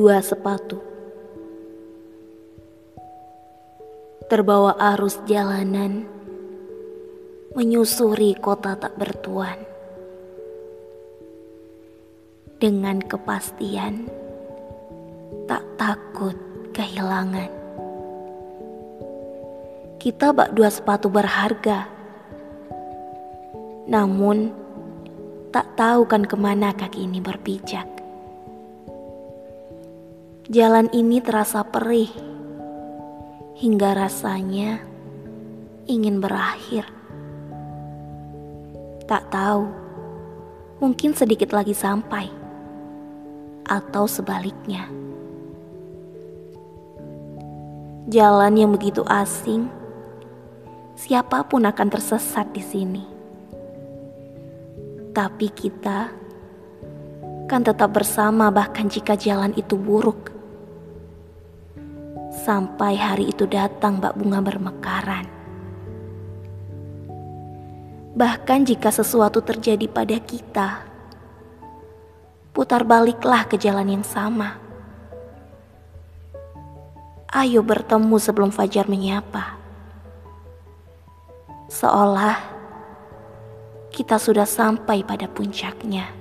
Dua sepatu. Terbawa arus jalanan Menyusuri kota tak bertuan. Dengan kepastian Tak takut kehilangan. Kita bak dua sepatu berharga. Namun Tak tahu kan ke mana kaki ini berpijak Jalan ini terasa perih hingga rasanya ingin berakhir. Tak tahu, mungkin sedikit lagi sampai, atau sebaliknya. Jalan yang begitu asing, siapa pun akan tersesat di sini. Tapi kita kan tetap bersama, bahkan jika jalan itu buruk sampai hari itu datang bak bunga bermekaran. Bahkan jika sesuatu terjadi pada kita, putar baliklah ke jalan yang sama. Ayo bertemu sebelum fajar menyapa. Seolah kita sudah sampai pada puncaknya.